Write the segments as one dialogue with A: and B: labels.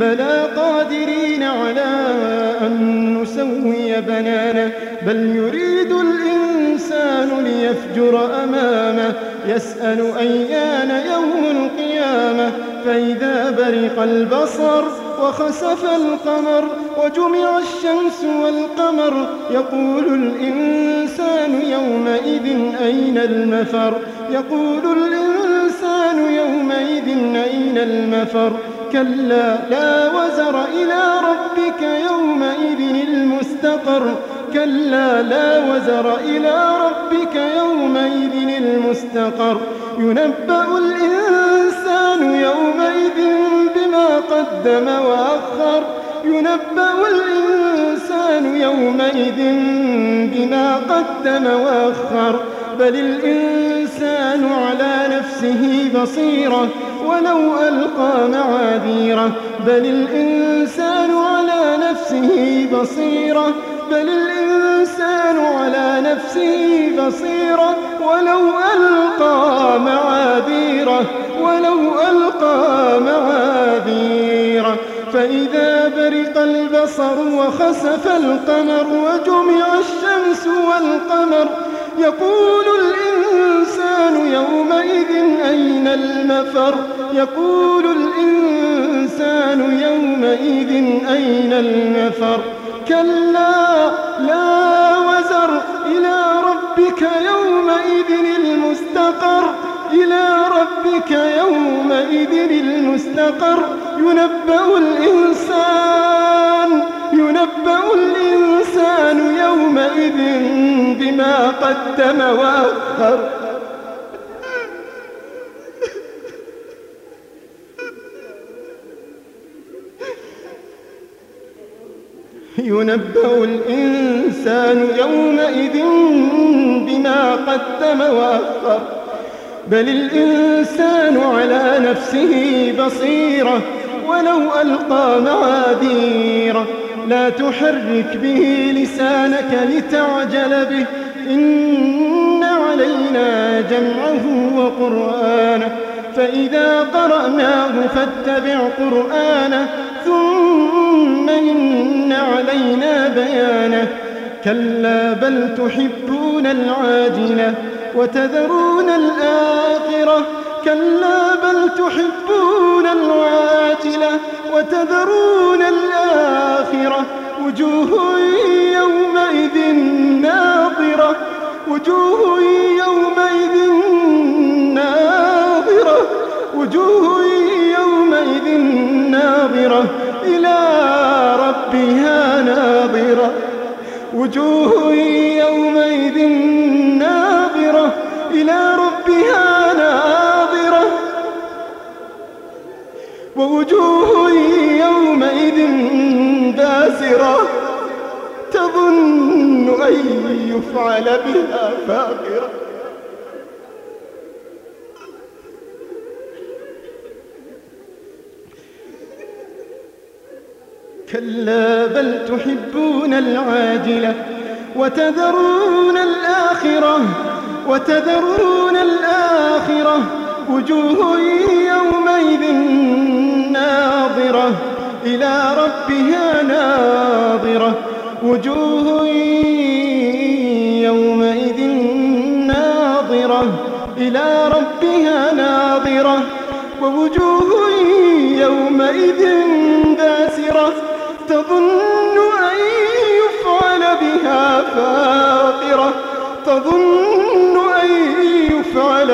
A: بلى قادرين على أن نسوي بنانه بل يريد الإنسان ليفجر أمامه يسأل أيان يوم القيامة. فإذا برق البصر وخسف القمر وجمع الشمس والقمر يقول الإنسان يومئذ أين المفر؟ يقول الإنسان يومئذ أين المفر؟ كلا لا وزر إلى ربك يومئذ المستقر. كلا لا وزر إلى ربك يومئذ المستقر. ينبأ الإنسان يومئذ بما قدم وأخر. ينبأ الإنسان يومئذ بما قدم وأخر. بل الإنسان على نفسه بصيرة. ولو ألقى معاذيره. بل الإنسان على نفسه بصيرة. بل الإنسان على نفسه بصيرة. ولو ألقى معاذيره. ولو ألقى معاذيره. فإذا برق البصر وخسف القمر وجمع الشمس والقمر يقول الإنسان يومئذ أين المفر؟ يقول الإنسان يومئذ أين المفر؟ كلا لا وزر. إلى ربك يومئذ المستقر. إلى ربك يومئذ المستقر. ينبأ الإنسان ينبأ الإنسان يومئذ بما قدم وأخر. ينبأ الإنسان يومئذ بما قدم وأخر. بل الإنسان على نفسه بصيرة ولو ألقى معاذيره. لا تحرك به لسانك لتعجل به. إن علينا جمعه وقرآنه. فإذا قرأناه فاتبع قرآنه. ثم إن علينا بيانه. كلا بل تحبون العاجلة وتذرون الآخرة. كلا بل تحبون العاجلة وتذرون الآخرة وجوه يومئذ ناظرة وجوه يومئذ ناظرة وجوه يومئذ ناظرة إلى ربها ناظرة وجوه ووجوه يومئذ باسرة تظن أن يفعل بها فاقرة. كلا بل تحبون العاجلة وتذرون الآخرة وتذرون الآخرة وجوه يومئذ ناظرة إلى ربها ناظرة. وجوه يومئذ ناظرة إلى ربها ناظرة. ووجوه يومئذ باسرة تظن أن يفعل بها فاقرة. تظن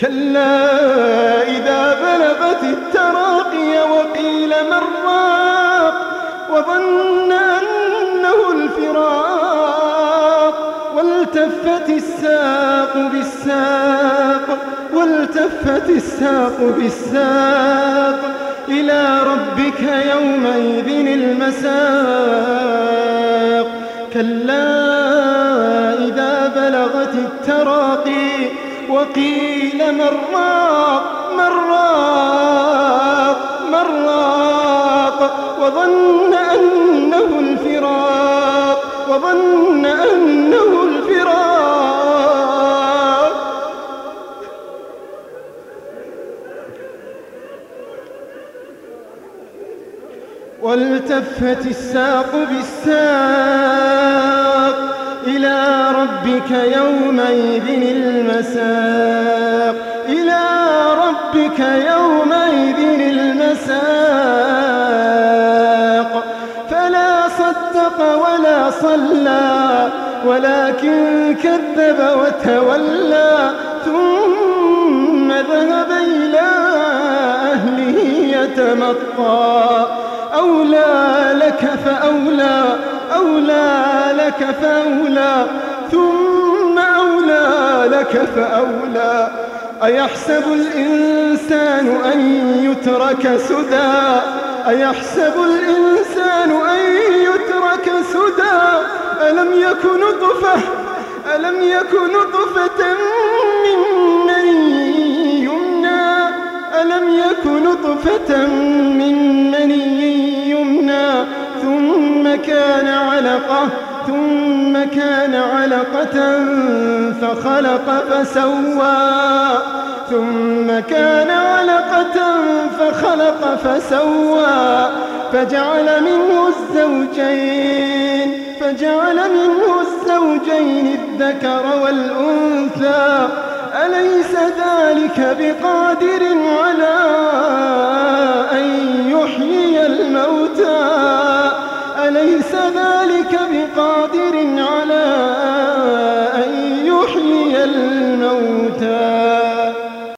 A: كلا إذا بلغت التراقي وقيل من راق وظن أنه الفراق والتفت الساق بالساق والتفت الساق بالساق إلى ربك يومئذ المساق كلا إذا بلغت التراقي وقيل من راق من راق من راق وظن أنه الفراق وظن أنه الفراق. والتفت الساق بالساق. إلى ربك يومئذ المساق. إلى ربك يومئذ المساق. فلا صدق ولا صلى ولكن كذب وتولى ثم ذهب إلى أهله يتمطى. أولى لك فأولى أولى لك فأولى ثم أولى لك فأولى. أيحسب الإنسان أن يترك سدى؟ أيحسب الإنسان أن يترك سدى؟ ألم يك نطفة؟ ألم يك نطفة من مني يمنى؟ ألم يك نطفة من مني يمنى؟ ثم كان علقة ثم كان علقة فخلق فسوى. ثم كان علقة فخلق فسوى. فجعل منه الزوجين فجعل منه الزوجين الذكر والأنثى. أليس ذلك بقادر على